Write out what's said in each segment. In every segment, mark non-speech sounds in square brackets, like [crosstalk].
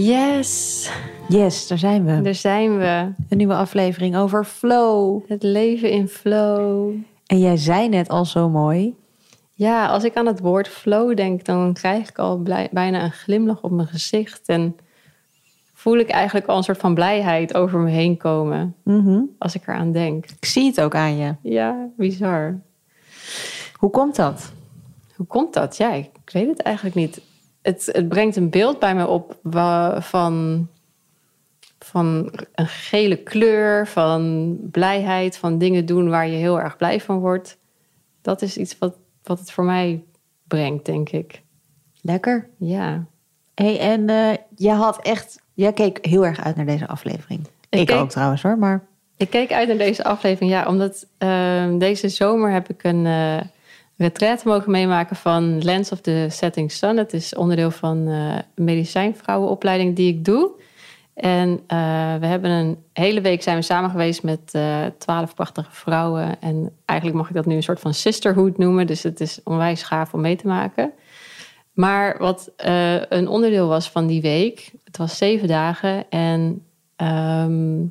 Yes, Yes, daar zijn we. daar zijn we. Een nieuwe aflevering over flow. Het leven in flow. En jij zei net al zo mooi. Ja, als ik aan het woord flow denk, dan krijg ik al blij- bijna een glimlach op mijn gezicht. En voel ik eigenlijk al een soort van blijheid over me heen komen Mhm. als ik eraan denk. Ik zie het ook aan je. Ja, bizar. Hoe komt dat? Hoe komt dat? Ja, ik, ik weet het eigenlijk niet. Het, het brengt een beeld bij me op van, van een gele kleur, van blijheid, van dingen doen waar je heel erg blij van wordt. Dat is iets wat, wat het voor mij brengt, denk ik. Lekker. Ja. Hey, en eh jij had echt... Jij keek heel erg uit naar deze aflevering. Ik, keek- ook trouwens hoor, maar... Ik keek uit naar deze aflevering, ja, omdat ehm, deze zomer heb ik een eh retraite mogen meemaken van Lens of the Setting Sun. Het is onderdeel van een medicijnvrouwenopleiding die ik doe. En eh, we hebben een hele week zijn we samen geweest met eh, twaalf prachtige vrouwen. En eigenlijk mag ik dat nu een soort van sisterhood noemen. Dus het is onwijs gaaf om mee te maken. Maar wat een onderdeel was van die week, het was zeven dagen. En ehm,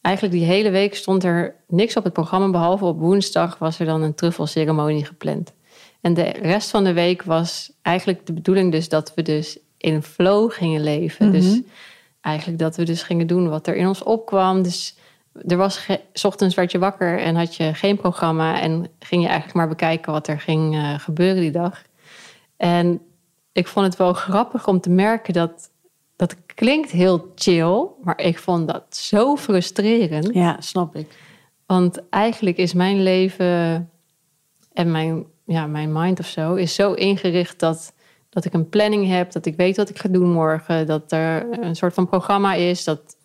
eigenlijk die hele week stond er niks op het programma. Behalve op woensdag was er dan een truffelceremonie gepland. En de rest van de week was eigenlijk de bedoeling dus dat we dus in flow gingen leven. Dus eigenlijk dat we dus gingen doen wat er in ons opkwam. Dus er was 's ochtends werd je wakker en had je geen programma en ging je eigenlijk maar bekijken wat er ging eh, gebeuren die dag. En ik vond het wel grappig om te merken dat dat klinkt heel chill, maar ik vond dat zo frustrerend. Ja, snap ik. Want eigenlijk is mijn leven en mijn, ja, mijn mind of zo is zo ingericht dat, dat ik een planning heb, dat ik weet wat ik ga doen morgen, dat er een soort van programma is, dat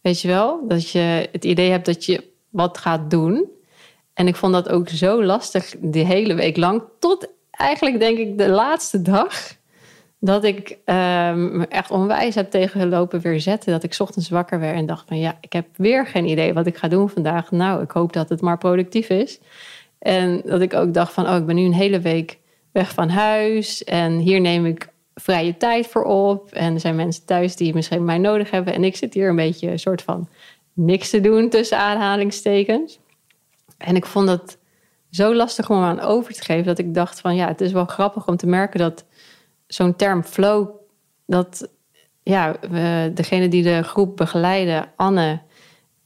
weet je wel, dat je het idee hebt dat je wat gaat doen. En ik vond dat ook zo lastig die hele week lang, tot eigenlijk denk ik de laatste dag. Dat ik me echt onwijs heb tegengelopen weer zetten. Dat ik ochtends wakker werd en dacht van ja, ik heb weer geen idee wat ik ga doen vandaag. Nou, ik hoop dat het maar productief is. En dat ik ook dacht van oh, ik ben nu een hele week weg van huis. En hier neem ik vrije tijd voor op. En er zijn mensen thuis die misschien mij nodig hebben. En ik zit hier een beetje een soort van niks te doen tussen aanhalingstekens. En ik vond dat zo lastig om aan over te geven dat ik dacht van ja, het is wel grappig om te merken dat zo'n term flow, dat ja, degene die de groep begeleiden, Anne,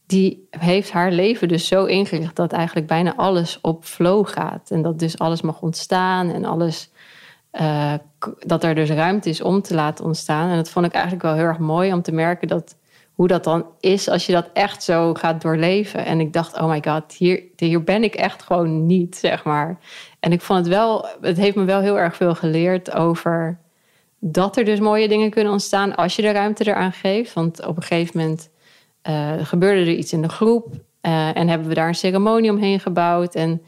die heeft haar leven dus zo ingericht dat eigenlijk bijna alles op flow gaat. En dat dus alles mag ontstaan en alles, eh, dat er dus ruimte is om te laten ontstaan. En dat vond ik eigenlijk wel heel erg mooi om te merken dat hoe dat dan is als je dat echt zo gaat doorleven. En ik dacht, oh my god, hier, hier ben ik echt gewoon niet, zeg maar. En ik vond het wel, het heeft me wel heel erg veel geleerd over dat er dus mooie dingen kunnen ontstaan als je de ruimte eraan geeft. Want op een gegeven moment eh, gebeurde er iets in de groep eh, en hebben we daar een ceremonie omheen gebouwd. En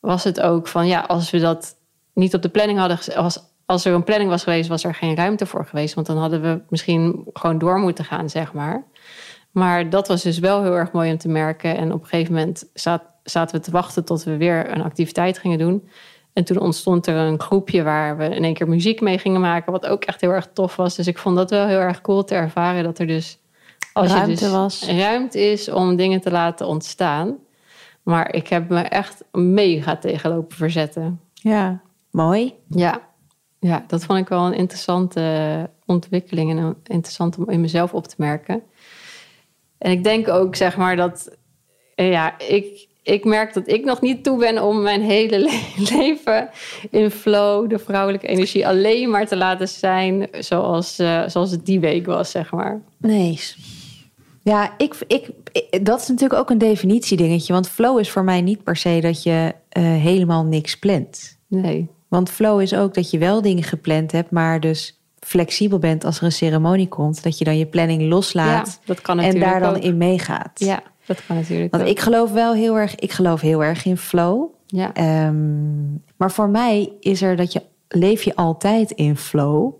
was het ook van, ja, als we dat niet op de planning hadden, als, als er een planning was geweest, was er geen ruimte voor geweest. Want dan hadden we misschien gewoon door moeten gaan, zeg maar. Maar dat was dus wel heel erg mooi om te merken. En op een gegeven moment zat, zaten we te wachten tot we weer een activiteit gingen doen. En toen ontstond er een groepje waar we in één keer muziek mee gingen maken. Wat ook echt heel erg tof was. Dus ik vond dat wel heel erg cool te ervaren. Dat er dus, als je Ruimte dus was. ruimte is om dingen te laten ontstaan. Maar ik heb me echt mega tegenlopen verzetten. Ja, mooi. Ja. Ja, dat vond ik wel een interessante ontwikkeling. En een- interessant om in mezelf op te merken. En ik denk ook, zeg maar, dat... eh, Ja, ik, ik merk dat ik nog niet toe ben om mijn hele [laughs] le- leven in flow, de vrouwelijke energie, alleen maar te laten zijn zoals, eh, zoals het die week was, zeg maar. Nee. Ja, ik, ik, ik- dat is natuurlijk ook een definitiedingetje. Want flow is voor mij niet per se dat je eh, helemaal niks plant. Nee. Want flow is ook dat je wel dingen gepland hebt, maar dus flexibel bent als er een ceremonie komt. Dat je dan je planning loslaat Ja, dat kan en daar dan ook. in meegaat. Ja, Dat kan natuurlijk Want ook. ik geloof wel heel erg, ik geloof heel erg in flow. Ja, Ehm, maar voor mij is er dat je leef je altijd in flow.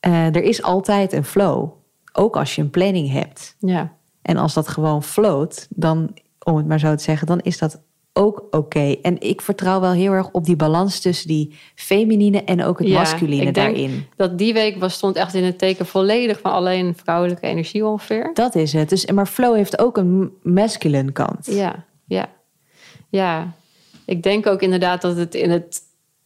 Eh, er is altijd een flow, ook als je een planning hebt. ja, En als dat gewoon float, dan, om het maar zo te zeggen, dan is dat ook oké. En ik vertrouw wel heel erg op die balans tussen die feminine en ook het Ja, masculine ik denk- daarin. dat die week was, stond echt in het teken volledig van alleen vrouwelijke energie ongeveer. Dat is het. Dus, maar flow heeft ook een masculine kant. Ja, ja. Ja, ik denk ook inderdaad dat het in het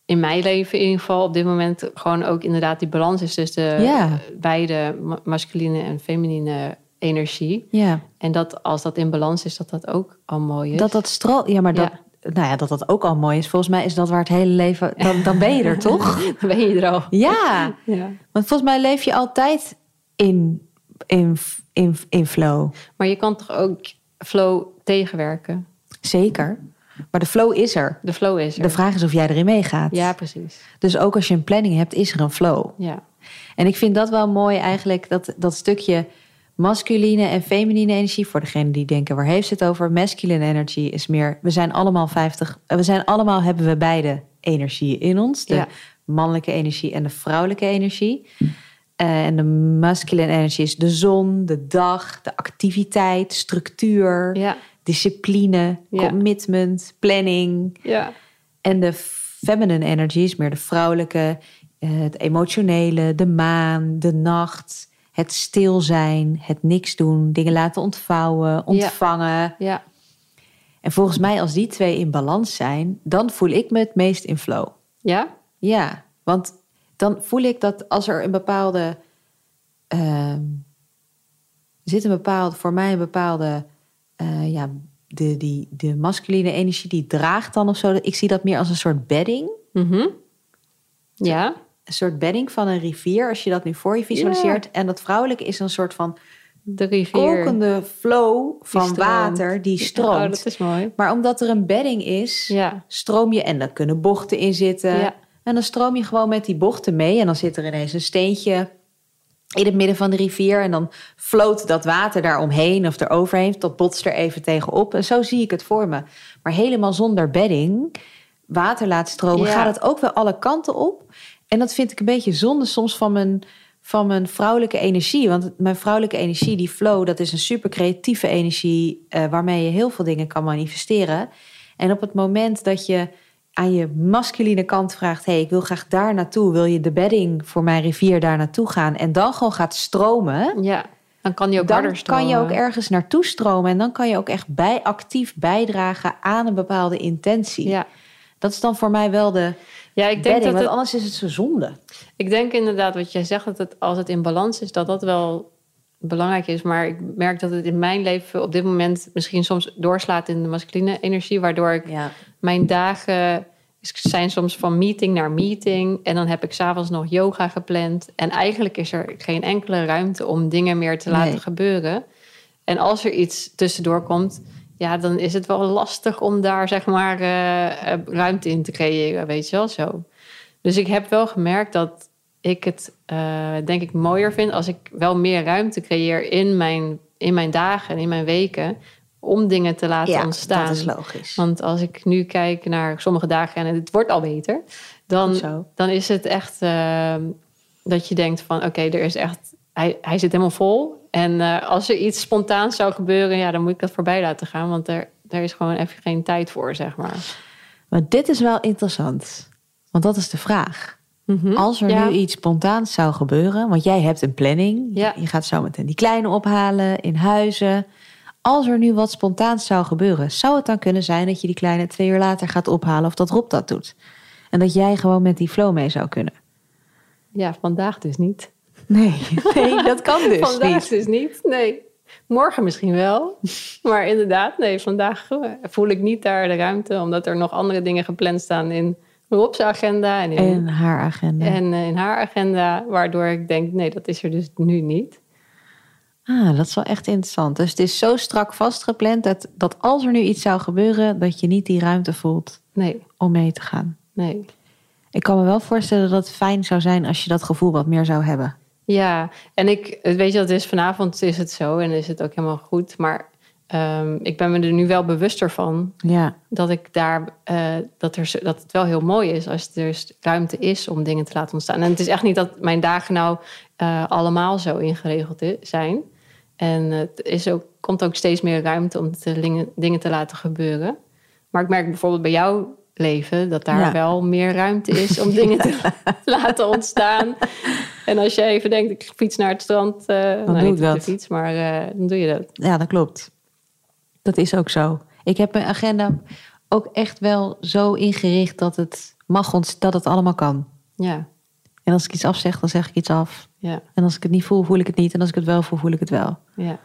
in mijn leven in ieder geval op dit moment gewoon ook inderdaad die balans is tussen de Ja. beide ma- masculine en feminine energie. Ja, En dat als dat in balans is, dat dat ook al mooi is. dat dat straal. Ja, maar dat, nou ja, dat dat ook al mooi is. Volgens mij is dat waar het hele leven. [laughs] Dan, dan ben je er toch? [laughs] Dan ben je er al. Ja, [laughs] Ja. want volgens mij leef je altijd in, in, in, in flow. Maar je kan toch ook flow tegenwerken? Zeker. Maar de flow is er. De flow is er. De vraag is of jij erin meegaat. Ja, precies. Dus ook als je een planning hebt, is er een flow. Ja. En ik vind dat wel mooi eigenlijk, dat, dat stukje masculine en feminine energie. Voor degene die denken, waar heeft ze het over? Masculine energy is meer, we zijn allemaal 50, we zijn allemaal, hebben we beide energieën in ons. De Ja. mannelijke energie en de vrouwelijke energie. Eh, en de masculine energy is de zon, de dag, de activiteit, structuur, Ja. discipline, Ja. commitment, planning. Ja. En de feminine energy is meer de vrouwelijke, eh, het emotionele, de maan, de nacht, het stil zijn, het niks doen, dingen laten ontvouwen, ontvangen. Ja. En volgens mij, als die twee in balans zijn, dan voel ik me het meest in flow. Ja? Ja, want dan voel ik dat als er een bepaalde. ehm, er zit een bepaalde, voor mij een bepaalde. eh, ja, de, die, de masculine energie die draagt dan of zo. Ik zie dat meer als een soort bedding. Mhm. Ja. Een soort bedding van een rivier, als je dat nu voor je visualiseert. En dat vrouwelijke is een soort van De rivier. kokende flow van water die Oh, stroomt. dat is mooi. Maar omdat er een bedding is, Ja. stroom je en dan kunnen bochten in zitten. Ja. En dan stroom je gewoon met die bochten mee. En dan zit er ineens een steentje in het midden van de rivier. En dan floot dat water daar omheen of eroverheen. Dat botst er even tegenop. En zo zie ik het voor me. Maar helemaal zonder bedding, water laat stromen, Ja. gaat het ook wel alle kanten op. En dat vind ik een beetje zonde soms van mijn, van mijn vrouwelijke energie. Want mijn vrouwelijke energie, die flow, dat is een super creatieve energie... eh, waarmee je heel veel dingen kan manifesteren. En op het moment dat je aan je masculine kant vraagt... hey, ik wil graag daar naartoe. Wil je de bedding voor mijn rivier daar naartoe gaan? En dan gewoon gaat stromen... Ja. Dan kan die ook dan kan je ook ergens naartoe stromen. En dan kan je ook echt bij, actief bijdragen aan een bepaalde intentie. Ja. Dat is dan voor mij wel de Ja, ik denk bedding. dat Want het, anders is het zo zonde. ik denk inderdaad wat jij zegt, dat het, als het in balans is, dat dat wel belangrijk is. Maar ik merk dat het in mijn leven op dit moment misschien soms doorslaat in de masculine energie, waardoor ik Ja. mijn dagen zijn soms van meeting naar meeting. En dan heb ik s'avonds nog yoga gepland. En eigenlijk is er geen enkele ruimte om dingen meer te laten Nee. gebeuren. En als er iets tussendoor komt, ja, dan is het wel lastig om daar zeg maar eh, eh, ruimte in te creëren, weet je wel zo. Dus ik heb wel gemerkt dat ik het eh, denk ik mooier vind als ik wel meer ruimte creëer in mijn, in mijn dagen en in mijn weken om dingen te laten ja, ontstaan. dat is logisch. Want als ik nu kijk naar sommige dagen en het wordt al beter, dan, dan is het echt dat je denkt van oké, er is echt, hij, hij zit helemaal vol. En eh, als er iets spontaans zou gebeuren, ja, dan moet ik dat voorbij laten gaan, want er, er is gewoon even geen tijd voor, zeg maar. Maar dit is wel interessant. Want dat is de vraag. Mhm. Als er Ja. nu iets spontaans zou gebeuren, want jij hebt een planning, Ja. je gaat zo meteen die kleine ophalen in huizen. Als er nu wat spontaans zou gebeuren, zou het dan kunnen zijn dat je die kleine twee uur later gaat ophalen of dat Rob dat doet? En dat jij gewoon met die flow mee zou kunnen? Ja, vandaag dus niet. Nee, [laughs] nee dat kan dus vandaag niet. dus niet, nee. Morgen misschien wel. Maar inderdaad, nee, vandaag eh, voel ik niet daar de ruimte, omdat er nog andere dingen gepland staan in Rob's agenda en in, En haar agenda. en eh, in haar agenda, waardoor ik denk, nee, dat is er dus nu niet. Ah, dat is wel echt interessant. Dus het is zo strak vastgepland dat, dat als er nu iets zou gebeuren, dat je niet die ruimte voelt Nee, om mee te gaan. nee. Ik kan me wel voorstellen dat het fijn zou zijn als je dat gevoel wat meer zou hebben. Ja, en ik, weet je, dat is vanavond is het zo en is het ook helemaal goed. Maar ehm, ik ben me er nu wel bewuster van Ja. dat ik daar eh, dat, er, dat het wel heel mooi is als er dus ruimte is om dingen te laten ontstaan. En het is echt niet dat mijn dagen nou eh, allemaal zo ingeregeld zijn. En het is ook, komt ook steeds meer ruimte om te, dingen, dingen te laten gebeuren. Maar ik merk bijvoorbeeld bij jouw leven dat daar Ja. wel meer ruimte is om dingen te [laughs] [laughs] laten ontstaan. En als je even denkt, ik fiets naar het strand, eh nou, doe ik de fiets, maar eh, dan doe je dat. Ja, dat klopt. Dat is ook zo. Ik heb mijn agenda ook echt wel zo ingericht dat het mag ons, dat het allemaal kan. Ja, En als ik iets afzeg, dan zeg ik iets af. Ja, En als ik het niet voel, voel ik het niet. En als ik het wel voel, voel ik het wel. ja.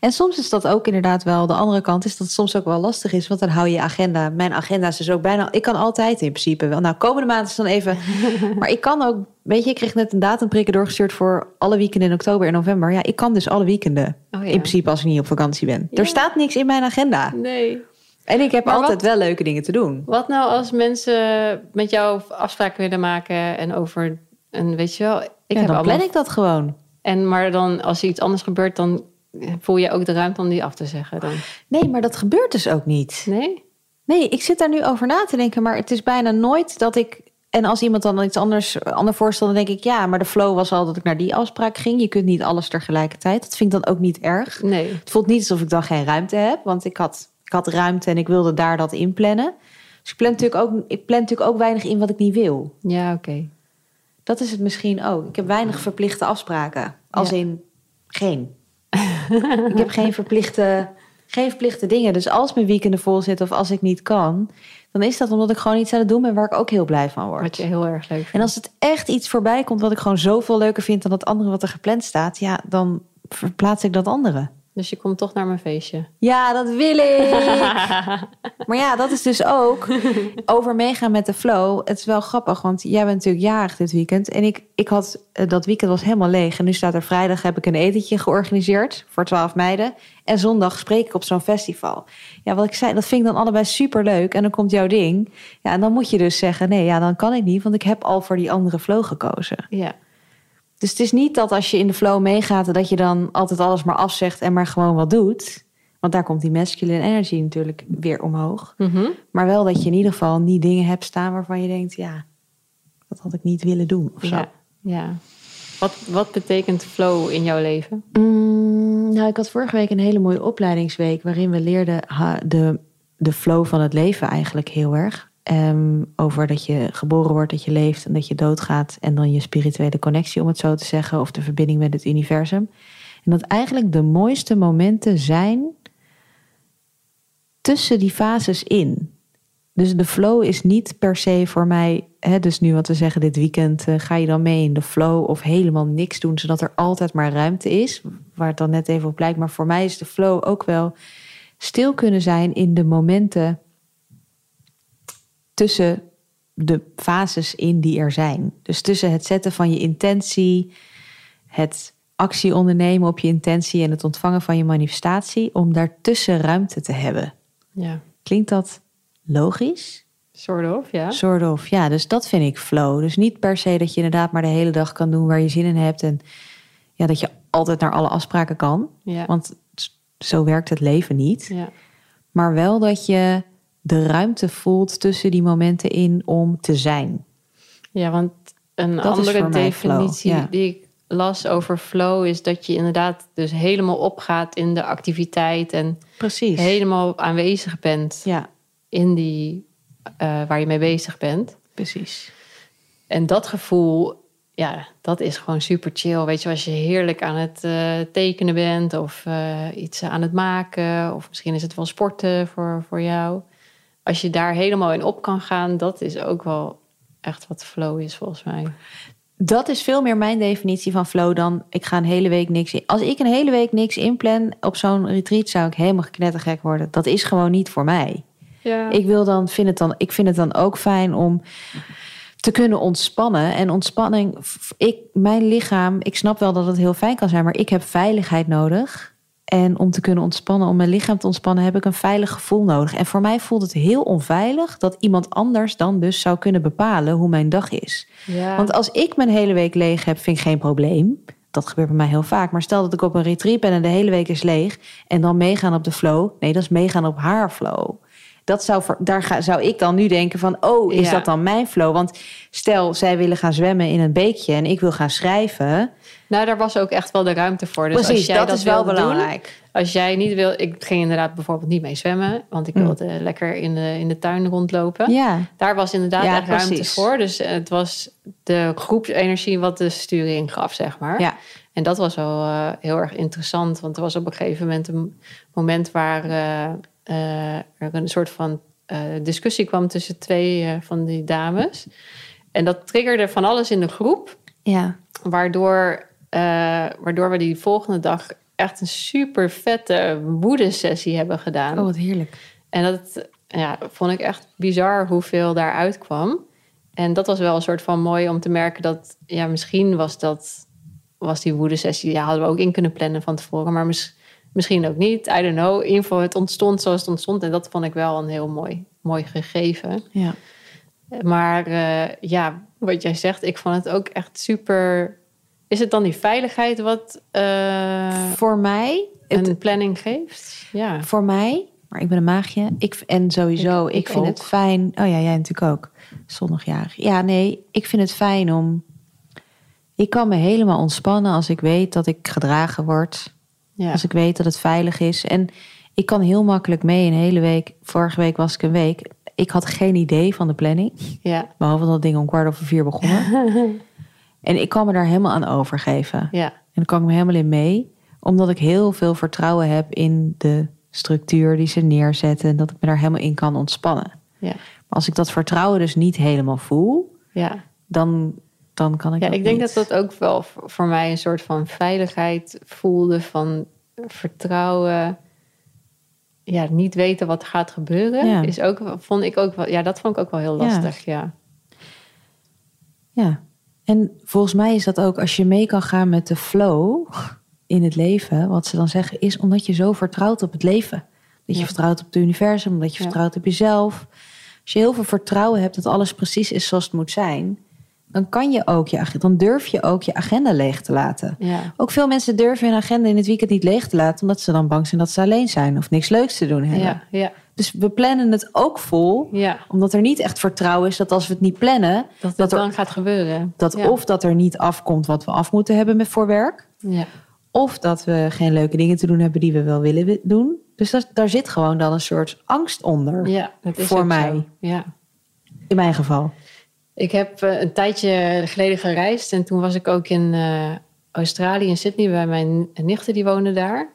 En soms is dat ook inderdaad wel de andere kant. Is dat het soms ook wel lastig is. Want dan hou je je agenda. Mijn agenda is dus ook bijna. Ik kan altijd in principe wel. Nou, komende maand is dan even. [laughs] maar ik kan ook. Weet je, ik kreeg net een datumprikker doorgestuurd voor alle weekenden in oktober en november. Ja, ik kan dus alle weekenden. Oh, ja. In principe als ik niet op vakantie ben. Ja. Er staat niks in mijn agenda. Nee. En ik heb Maar altijd wat- wel leuke dingen te doen. Wat nou als mensen met jou afspraken willen maken en over en weet je wel, ik ja, heb dan plan ik dat gewoon. en maar dan als er iets anders gebeurt, dan voel je ook de ruimte om die af te zeggen dan. Nee, maar dat gebeurt dus ook niet. Nee? Nee, ik zit daar nu over na te denken, maar het is bijna nooit dat ik. En als iemand dan iets anders ander voorstelt, dan denk ik ja, maar de flow was al dat ik naar die afspraak ging. Je kunt niet alles tegelijkertijd. Dat vind ik dan ook niet erg. Nee. Het voelt niet alsof ik dan geen ruimte heb, want ik had, ik had ruimte en ik wilde daar dat inplannen. Dus ik plan natuurlijk ook, ik plan natuurlijk ook weinig in wat ik niet wil. Ja, oké. Dat is het misschien ook. Ik heb weinig verplichte afspraken. Als Ja. in geen. [laughs] ik heb geen verplichte, geen verplichte dingen. Dus als mijn weekenden vol zitten of als ik niet kan, dan is dat omdat ik gewoon iets aan het doen ben waar ik ook heel blij van Wat word. je heel erg leuk vindt. En als het echt iets voorbij komt wat ik gewoon zoveel leuker vind dan dat andere wat er gepland staat, ja, dan verplaats ik dat andere. Dus je komt toch naar mijn feestje. Ja, dat wil ik. [laughs] Maar ja, dat is dus ook over meegaan met de flow. Het is wel grappig, want jij bent natuurlijk jarig dit weekend. En ik, ik had, eh, dat weekend was helemaal leeg. En nu staat er vrijdag, heb ik een etentje georganiseerd voor twaalf meiden. En zondag spreek ik op zo'n festival. Ja, wat ik zei, dat vind ik dan allebei super leuk. En dan komt jouw ding. Ja, en dan moet je dus zeggen, nee, ja, dan kan ik niet. Want ik heb al voor die andere flow gekozen. Ja. Dus het is niet dat als je in de flow meegaat... dat je dan altijd alles maar afzegt en maar gewoon wat doet. Want daar komt die masculine energy natuurlijk weer omhoog. Mhm. Maar wel dat je in ieder geval niet dingen hebt staan waarvan je denkt... ja, dat had ik niet willen doen of zo. Ja. ja. Wat, wat betekent flow in jouw leven? Mm, nou, ik had vorige week een hele mooie opleidingsweek... waarin we leerden ha, de, de flow van het leven eigenlijk heel erg. Ehm, over dat je geboren wordt, dat je leeft en dat je doodgaat... en dan je spirituele connectie, om het zo te zeggen... of de verbinding met het universum. En dat eigenlijk de mooiste momenten zijn... tussen die fases in. Dus de flow is niet per se voor mij... Hè, dus nu wat we zeggen, dit weekend eh, ga je dan mee in de flow... of helemaal niks doen, zodat er altijd maar ruimte is... waar het dan net even op lijkt. Maar voor mij is de flow ook wel stil kunnen zijn... in de momenten tussen de fases in die er zijn. Dus tussen het zetten van je intentie... het actie ondernemen op je intentie... en het ontvangen van je manifestatie... om daartussen ruimte te hebben. Ja. Klinkt dat logisch? Sort of, ja. Sort of, ja. Dus dat vind ik flow. Dus niet per se dat je inderdaad maar de hele dag kan doen waar je zin in hebt. En ja, dat je altijd naar alle afspraken kan. Ja. Want zo werkt het leven niet. ja. Maar wel dat je de ruimte voelt tussen die momenten in om te zijn. Ja, want een Dat andere definitie ja. die ik las over flow is dat je inderdaad dus helemaal opgaat in de activiteit en Precies. helemaal aanwezig bent Ja, in die eh, waar je mee bezig bent. precies. En dat gevoel, ja, dat is gewoon super chill. Weet je, als je heerlijk aan het eh, tekenen bent of eh, iets aan het maken, of misschien is het wel sporten voor, voor jou. Als je daar helemaal in op kan gaan, dat is ook wel echt wat flow is volgens mij. Dat is veel meer mijn definitie van flow dan ik ga een hele week niks in. Als ik een hele week niks inplan op zo'n retreat, zou ik helemaal knettergek worden. Dat is gewoon niet voor mij. Ja. Ik wil dan, vind het dan, ik vind het dan ook fijn om te kunnen ontspannen. En ontspanning, ik, mijn lichaam, ik snap wel dat het heel fijn kan zijn, maar ik heb veiligheid nodig. En om te kunnen ontspannen, om mijn lichaam te ontspannen, heb ik een veilig gevoel nodig. En voor mij voelt het heel onveilig dat iemand anders dan dus zou kunnen bepalen hoe mijn dag is. ja. Want als ik mijn hele week leeg heb, vind ik geen probleem. dat gebeurt bij mij heel vaak. Maar stel dat ik op een retreat ben en de hele week is leeg. En dan meegaan op de flow. Nee, dat is meegaan op haar flow. Dat zou, daar ga, zou ik dan nu denken van, oh, is Ja. dat dan mijn flow? Want stel, zij willen gaan zwemmen in een beekje en ik wil gaan schrijven. Nou, daar was ook echt wel de ruimte voor. Dus als Precies, jij dat, is wel doen, belangrijk. als jij niet wil... Ik ging inderdaad bijvoorbeeld niet mee zwemmen. Want ik Mm. wilde lekker in de, in de tuin rondlopen. Ja, Daar was inderdaad Ja, echt ruimte precies. voor. Dus het was de groepsenergie wat de sturing gaf, zeg maar. ja. En dat was wel eh, heel erg interessant. Want er was op een gegeven moment een moment waar eh, er een soort van eh, discussie kwam tussen twee eh, van die dames. En dat triggerde van alles in de groep. ja. Waardoor, eh, waardoor we die volgende dag echt een super vette woede-sessie hebben gedaan. Oh, wat heerlijk. En dat ja, vond ik echt bizar hoeveel daaruit kwam. En dat was wel een soort van mooi om te merken dat, ja, misschien was dat, was die woede-sessie, ja, hadden we ook in kunnen plannen van tevoren, maar mis- misschien ook niet. I don't know. Info, het ontstond zoals het ontstond. En dat vond ik wel een heel mooi, mooi gegeven. Ja. Maar eh, ja, wat jij zegt, ik vond het ook echt super. Is het dan die veiligheid wat eh, Voor mij, het, een planning geeft? Ja. voor mij, maar ik ben een maagje. Ik, en sowieso, Ik- ik, ik vind ook. het fijn. Oh ja, jij natuurlijk ook. Zondagjarig. Ja, nee, ik vind het fijn om. Ik kan me helemaal ontspannen als ik weet dat ik gedragen word. Ja. Als ik weet dat het veilig is. En ik kan heel makkelijk mee een hele week. Vorige week was ik een week. Ik had geen idee van de planning. ja. Behalve dat ding om kwart over vier begonnen. [laughs] en ik kan me daar helemaal aan overgeven. ja. En daar kan ik me helemaal in mee. Omdat ik heel veel vertrouwen heb in de structuur die ze neerzetten. En dat ik me daar helemaal in kan ontspannen. Ja. Maar als ik dat vertrouwen dus niet helemaal voel, Ja. dan, dan kan ik Ja, dat ik denk niet. dat dat ook wel voor mij een soort van veiligheid voelde, van vertrouwen. Ja, niet weten wat gaat gebeuren, Ja. is ook, vond ik ook wel, ja, dat vond ik ook wel heel lastig, ja. Ja. En volgens mij is dat ook als je mee kan gaan met de flow in het leven. Wat ze dan zeggen is omdat je zo vertrouwt op het leven. Dat je Ja. vertrouwt op het universum, omdat je vertrouwt op jezelf. Als je heel veel vertrouwen hebt dat alles precies is zoals het moet zijn. Dan kan je ook je, dan durf je ook je agenda leeg te laten. Ja, Ook veel mensen durven hun agenda in het weekend niet leeg te laten, omdat ze dan bang zijn dat ze alleen zijn of niks leuks te doen hebben. ja, ja, Dus we plannen het ook vol, omdat er niet echt vertrouwen is dat als we het niet plannen, Dat er- dan gaat gebeuren. dat of dat er niet afkomt wat we af moeten hebben met voor werk, Ja, of dat we geen leuke dingen te doen hebben die we wel willen wi- doen. Dus dat, daar zit gewoon dan een soort angst onder, ja dat is Voor mij. zo. Ja. in mijn geval. Ik heb eh, een tijdje geleden gereisd en toen was ik ook in eh, Australië, in Sydney, bij mijn nichten die woonden daar.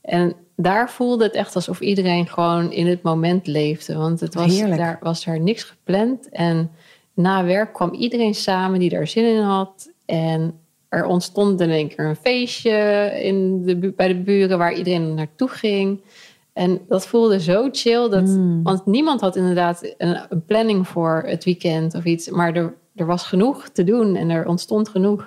En daar voelde het echt alsof iedereen gewoon in het moment leefde. Want het was, Heerlijk. daar was er niks gepland. En na werk kwam iedereen samen die daar zin in had. En er ontstond in één keer een feestje in de, bij de buren waar iedereen naartoe ging. En dat voelde zo chill. Dat, Mm. Want niemand had inderdaad een, een planning voor het weekend of iets. Maar er, er was genoeg te doen en er ontstond genoeg.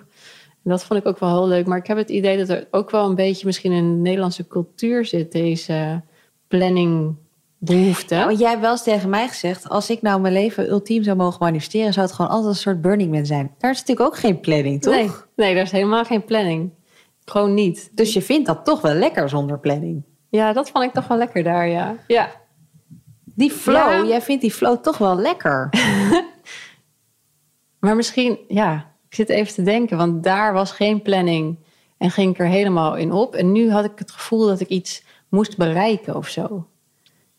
En dat vond ik ook wel heel leuk. Maar ik heb het idee dat er ook wel een beetje misschien in de Nederlandse cultuur zit, deze planningbehoefte. Ja, want jij hebt wel eens tegen mij gezegd, als ik nou mijn leven ultiem zou mogen manifesteren, zou het gewoon altijd een soort Burning Man zijn. Daar is natuurlijk ook geen planning, toch? nee, nee, daar is helemaal geen planning. Gewoon niet. Dus je vindt dat toch wel lekker zonder planning. Ja, dat vond ik toch wel lekker daar, ja. Ja, Die flow, Ja. jij vindt die flow toch wel lekker. [laughs] Maar misschien, ja, ik zit even te denken, want daar was geen planning en ging ik er helemaal in op. En nu had ik het gevoel dat ik iets moest bereiken of zo.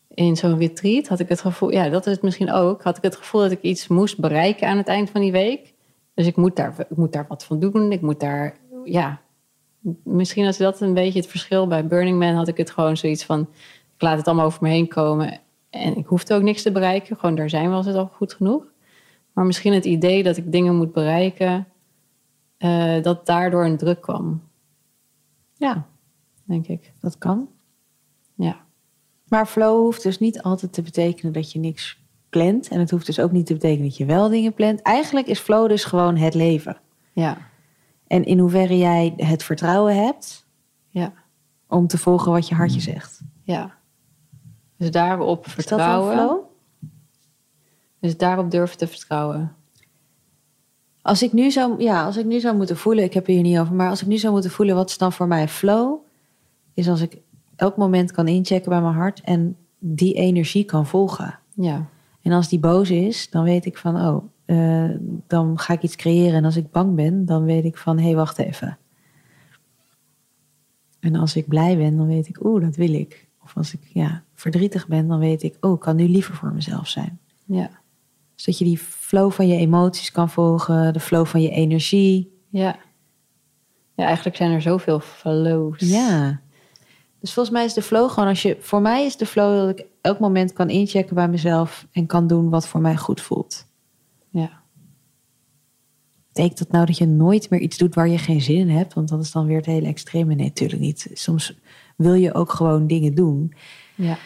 In zo'n retreat had ik het gevoel, ja, dat is het misschien ook, had ik het gevoel dat ik iets moest bereiken aan het eind van die week. Dus ik moet daar, ik moet daar wat van doen. Ik moet daar, ja, misschien als dat een beetje het verschil bij Burning Man had ik het gewoon zoiets van, ik laat het allemaal over me heen komen en ik hoefde ook niks te bereiken. Gewoon daar zijn was het al goed genoeg. Maar misschien het idee dat ik dingen moet bereiken, eh, dat daardoor een druk kwam, Ja, denk ik. dat kan. Ja, Maar flow hoeft dus niet altijd te betekenen dat je niks plant. En het hoeft dus ook niet te betekenen dat je wel dingen plant. Eigenlijk is flow dus gewoon het leven. ja, En in hoeverre jij het vertrouwen hebt ja, om te volgen wat je hartje zegt. ja. Dus daarop Is dat vertrouwen. flow? Dus daarop durven te vertrouwen. Als ik, nu zou, ja, als ik nu zou moeten voelen, ik heb het hier niet over, maar als ik nu zou moeten voelen, wat is dan voor mij flow? Is als ik elk moment kan inchecken bij mijn hart en die energie kan volgen. Ja. En als die boos is, dan weet ik van, oh, eh, dan ga ik iets creëren. En als ik bang ben, dan weet ik van, hé, hey, wacht even. En als ik blij ben, dan weet ik, oeh, dat wil ik. Of als ik ja, verdrietig ben, dan weet ik, oh, ik kan nu liever voor mezelf zijn. Ja. Zodat je die flow van je emoties kan volgen, de flow van je energie. Ja. Ja, eigenlijk zijn er zoveel flows. Ja. Dus volgens mij is de flow gewoon als je. Voor mij is de flow dat ik elk moment kan inchecken bij mezelf en kan doen wat voor mij goed voelt. Ja. Betekent dat nou dat je nooit meer iets doet waar je geen zin in hebt? Want dat is dan weer het hele extreme. Nee, natuurlijk niet. Soms wil je ook gewoon dingen doen. Ja.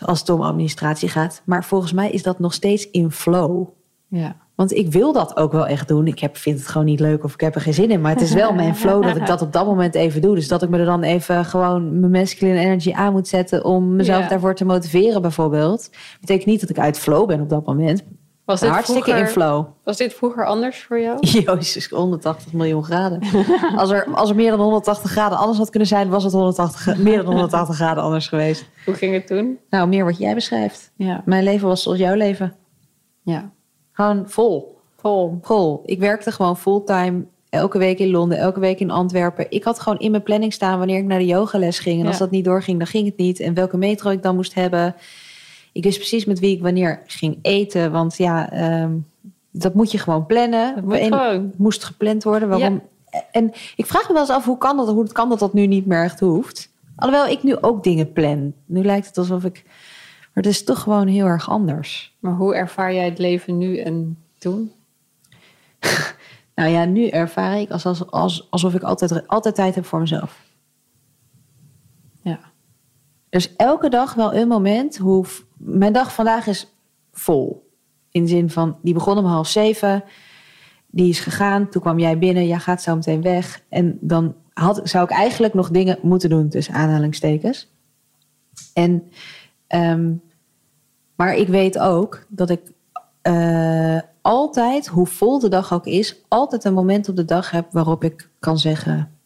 Als het om administratie gaat. Maar volgens mij is dat nog steeds in flow. Ja. Want ik wil dat ook wel echt doen. Ik heb, vind het gewoon niet leuk of ik heb er geen zin in. Maar het is wel mijn flow dat ik dat op dat moment even doe. Dus dat ik me er dan even gewoon mijn masculine energy aan moet zetten... om mezelf Ja. daarvoor te motiveren bijvoorbeeld. Betekent niet dat ik uit flow ben op dat moment. Was dit, hartstikke vroeger, in flow. was dit vroeger anders voor jou? [laughs] Jezus, 180 miljoen graden. [laughs] Als er, als er meer dan 180 graden anders had kunnen zijn... was het 180, gra- meer dan 180 [laughs] graden anders geweest. Hoe ging het toen? Nou, meer wat jij beschrijft. Ja. Mijn leven was zoals jouw leven. Ja. Gewoon vol. Vol. Vol. Ik werkte gewoon fulltime. Elke week in Londen, elke week in Antwerpen. Ik had gewoon in mijn planning staan wanneer ik naar de yogales ging. En als Ja. dat niet doorging, dan ging het niet. En welke metro ik dan moest hebben. Ik wist precies met wie ik wanneer ging eten. Want ja, ehm, dat moet je gewoon plannen. Gewoon. Het moest gepland worden. Waarom? En ik vraag me wel eens af, hoe kan dat? Hoe kan dat dat nu niet meer echt hoeft? Alhoewel ik nu ook dingen plan. Nu lijkt het alsof ik... Maar het is toch gewoon heel erg anders. Maar hoe ervaar jij het leven nu en toen? [laughs] Nou ja, nu ervaar ik als, als, als, alsof ik altijd, altijd tijd heb voor mezelf. Is elke dag wel een moment hoe... Mijn dag vandaag is vol. In de zin van, die begon om half zeven. Die is gegaan. Toen kwam jij binnen. Jij gaat zo meteen weg. En dan had, zou ik eigenlijk nog dingen moeten doen tussen aanhalingstekens. En, ehm, maar ik weet ook dat ik eh, altijd, hoe vol de dag ook is, altijd een moment op de dag heb waarop ik kan zeggen: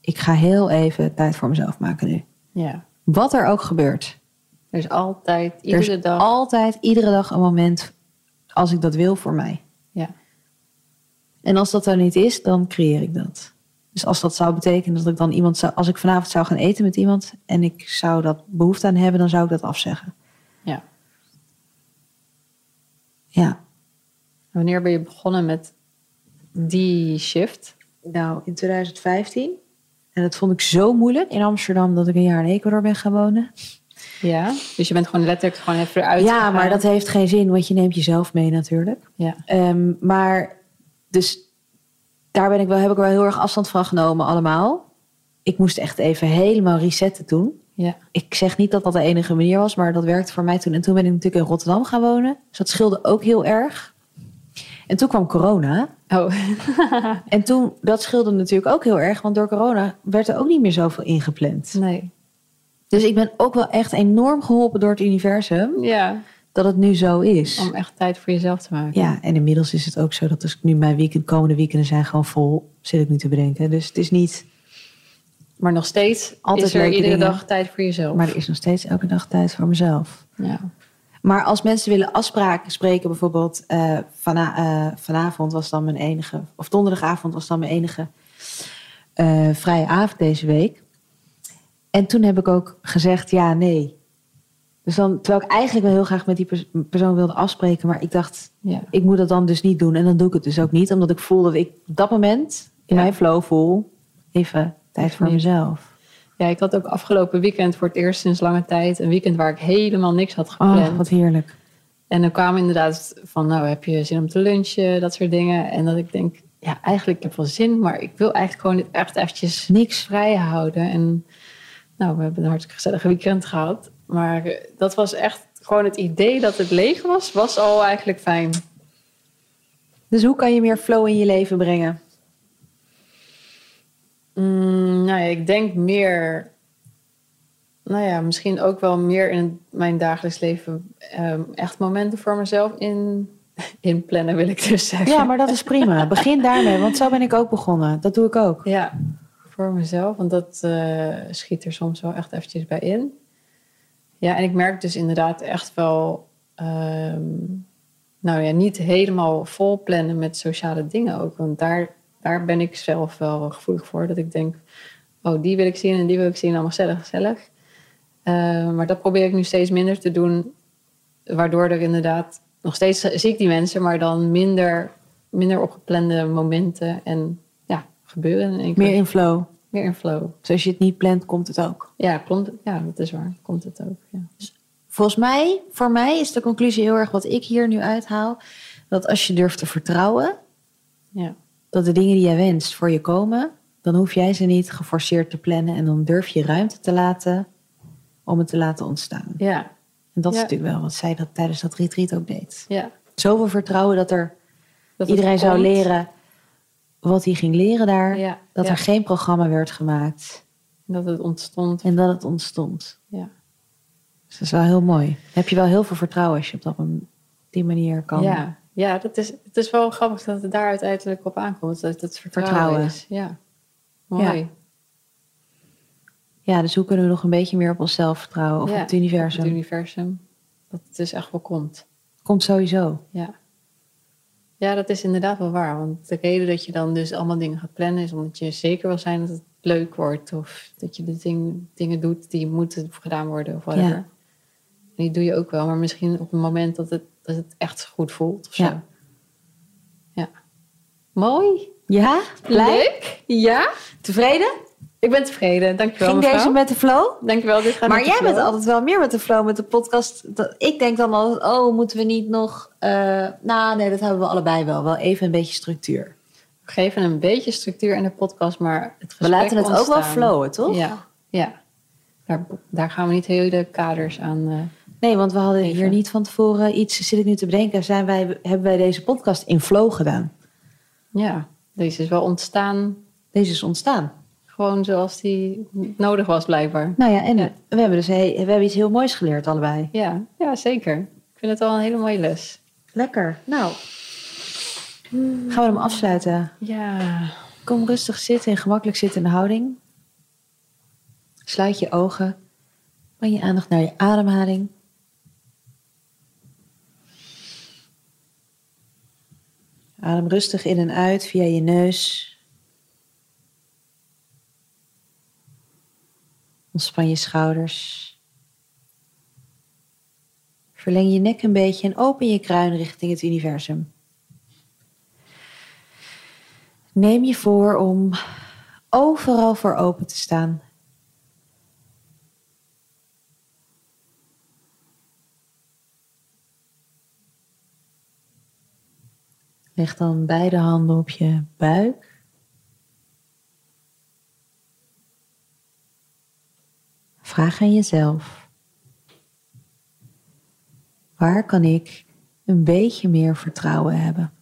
Ik ga heel even tijd voor mezelf maken nu. Ja. Wat er ook gebeurt. Er is altijd, Er iedere is dag. altijd, iedere dag een moment als ik dat wil voor mij. Ja. En als dat er niet is, dan creëer ik dat. Dus als dat zou betekenen dat ik dan iemand zou, als ik vanavond zou gaan eten met iemand en ik zou dat behoefte aan hebben, dan zou ik dat afzeggen. Ja. Ja. Wanneer ben je begonnen met die shift? Nou, in 2015. En dat vond ik zo moeilijk in Amsterdam dat ik een jaar in Ecuador ben gaan wonen. Ja. Dus je bent gewoon letterlijk gewoon even eruit ja, maar dat heeft geen zin, want je neemt jezelf mee natuurlijk. Ja. Ehm, maar dus daar ben ik wel, heb ik wel heel erg afstand van genomen allemaal. Ik moest echt even helemaal resetten toen. Ja. Ik zeg niet dat dat de enige manier was, maar dat werkte voor mij toen. En toen ben ik natuurlijk in Rotterdam gaan wonen. Dus dat scheelde ook heel erg. En toen kwam corona. Oh. [laughs] En toen, dat scheelde natuurlijk ook heel erg, want door corona werd er ook niet meer zoveel ingepland. nee. Dus ik ben ook wel echt enorm geholpen door het universum Ja. dat het nu zo is. Om echt tijd voor jezelf te maken. Ja, en inmiddels is het ook zo dat ik nu mijn weekend, komende weekenden zijn gewoon vol, zit ik nu te bedenken. Dus het is niet, Maar nog steeds Altijd is er iedere dingen. dag tijd voor jezelf. maar er is nog steeds elke dag tijd voor mezelf. ja. Maar als mensen willen afspraken spreken, bijvoorbeeld eh, vana- eh, vanavond was dan mijn enige, of donderdagavond was dan mijn enige eh, vrije avond deze week. En toen heb ik ook gezegd ja, nee. Dus dan, terwijl ik eigenlijk wel heel graag met die pers- persoon wilde afspreken, maar ik dacht, Ja. ik moet dat dan dus niet doen. En dan doe ik het dus ook niet, omdat ik voel dat ik op dat moment in Ja. mijn flow voel, even tijd voor mezelf. Ja, ik had ook afgelopen weekend voor het eerst sinds lange tijd een weekend waar ik helemaal niks had gepland. Oh, wat heerlijk. En dan kwamen inderdaad van, nou heb je zin om te lunchen, dat soort dingen. En dat ik denk, ja, eigenlijk ik heb wel zin, maar ik wil eigenlijk gewoon dit echt eventjes Niks. vrij houden. En nou, we hebben een hartstikke gezellige weekend gehad. Maar dat was echt gewoon het idee dat het leeg was, was al eigenlijk fijn. Dus hoe kan je meer flow in je leven brengen? Mm, nou ja, ik denk meer, nou ja, misschien ook wel meer in mijn dagelijks leven ehm, echt momenten voor mezelf in [laughs] inplannen, wil ik dus zeggen. Ja, maar dat is prima. [laughs] Begin daarmee, want zo ben ik ook begonnen. Dat doe ik ook. Ja, voor mezelf, want dat eh, schiet er soms wel echt eventjes bij in. Ja, en ik merk dus inderdaad echt wel, ehm, nou ja, niet helemaal vol plannen met sociale dingen ook. Want daar, daar ben ik zelf wel gevoelig voor. Dat ik denk, oh, die wil ik zien en die wil ik zien, allemaal gezellig, gezellig. Eh, maar dat probeer ik nu steeds minder te doen, waardoor er inderdaad nog steeds zie ik die mensen, maar dan minder, minder op geplande momenten en ja, gebeuren. Meer in flow. meer in flow. Dus als je het niet plant, komt het ook. Ja, klopt. Ja, dat is waar. Komt het ook. Ja. Volgens mij, voor mij is de conclusie heel erg wat ik hier nu uithaal. Dat als je durft te vertrouwen, Ja. Dat de dingen die jij wenst voor je komen, dan hoef jij ze niet geforceerd te plannen. En dan durf je ruimte te laten om het te laten ontstaan. Ja. En dat is natuurlijk wel wat zij dat tijdens dat retreat ook deed. ja. Zoveel vertrouwen dat er Dat iedereen zou leren wat hij ging leren daar. Ja. Dat er geen programma werd gemaakt. Dat het ontstond. En dat het ontstond. Ja. Dus dat is wel heel mooi. Dan heb je wel heel veel vertrouwen als je op dat, die manier kan. Ja. Ja, dat is, het is wel grappig dat het daar uiteindelijk op aankomt. Dat het vertrouwen, Vertrouwen. is. Ja. Mooi. Ja, dus hoe kunnen we nog een beetje meer op onszelf vertrouwen of Ja, op het universum? Het universum. Dat het dus echt wel komt. Komt sowieso. Ja. Ja, dat is inderdaad wel waar. Want de reden dat je dan dus allemaal dingen gaat plannen... is omdat je zeker wil zijn dat het leuk wordt. Of dat je de ding, dingen doet die moeten gedaan worden of whatever. Ja. En die doe je ook wel. Maar misschien op het moment dat het, dat het echt goed voelt of zo. Ja. Ja. Mooi. Ja? Blij? Leuk. Ja. Tevreden? Ik ben tevreden. Dankjewel Ging mevrouw. deze met de flow? Dankjewel. Dit gaat Maar jij bent altijd wel meer met de flow met de podcast. Ik denk dan altijd, oh, moeten we niet nog... eh, nou, nee, dat hebben we allebei wel. Wel even een beetje structuur. We geven een beetje structuur in de podcast, maar het We laten het ook wel flowen, toch? Ja, ja. Daar, daar gaan we niet hele kaders aan. eh, Nee, want we hadden hier niet van tevoren iets, zit ik nu te bedenken, zijn wij, hebben wij deze podcast in flow gedaan. ja, deze is wel ontstaan Deze is ontstaan. gewoon zoals die nodig was, blijkbaar. Nou ja, en Ja. we hebben dus we hebben iets heel moois geleerd allebei. Ja, ja, zeker. Ik vind het wel een hele mooie les. Lekker. Nou, gaan we hem afsluiten. Ja, Kom rustig zitten in gemakkelijk zittende houding. Sluit je ogen. Breng je aandacht naar je ademhaling. Adem rustig in en uit via je neus. Ontspan je schouders. Verleng je nek een beetje en open je kruin richting het universum. Neem je voor om overal voor open te staan. Leg dan beide handen op je buik. Vraag aan jezelf: waar kan ik een beetje meer vertrouwen hebben?